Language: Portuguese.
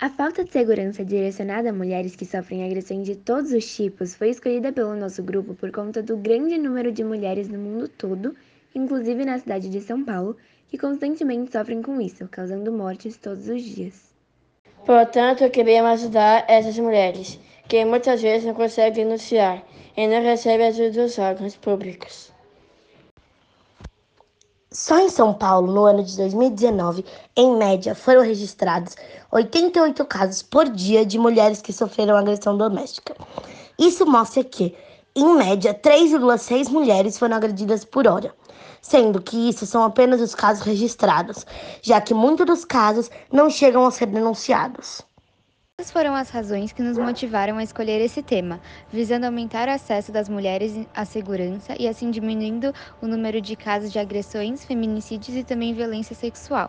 A falta de segurança direcionada a mulheres que sofrem agressões de todos os tipos foi escolhida pelo nosso grupo por conta do grande número de mulheres no mundo todo, inclusive na cidade de São Paulo, que constantemente sofrem com isso, causando mortes todos os dias. Portanto, queremos ajudar essas mulheres, que muitas vezes não conseguem denunciar e não recebem ajuda dos órgãos públicos. Só em São Paulo, no ano de 2019, em média, foram registrados 88 casos por dia de mulheres que sofreram agressão doméstica. Isso mostra que, em média, 3,6 mulheres foram agredidas por hora, sendo que isso são apenas os casos registrados, já que muitos dos casos não chegam a ser denunciados. Essas foram as razões que nos motivaram a escolher esse tema, visando aumentar o acesso das mulheres à segurança e assim diminuindo o número de casos de agressões, feminicídios e também violência sexual.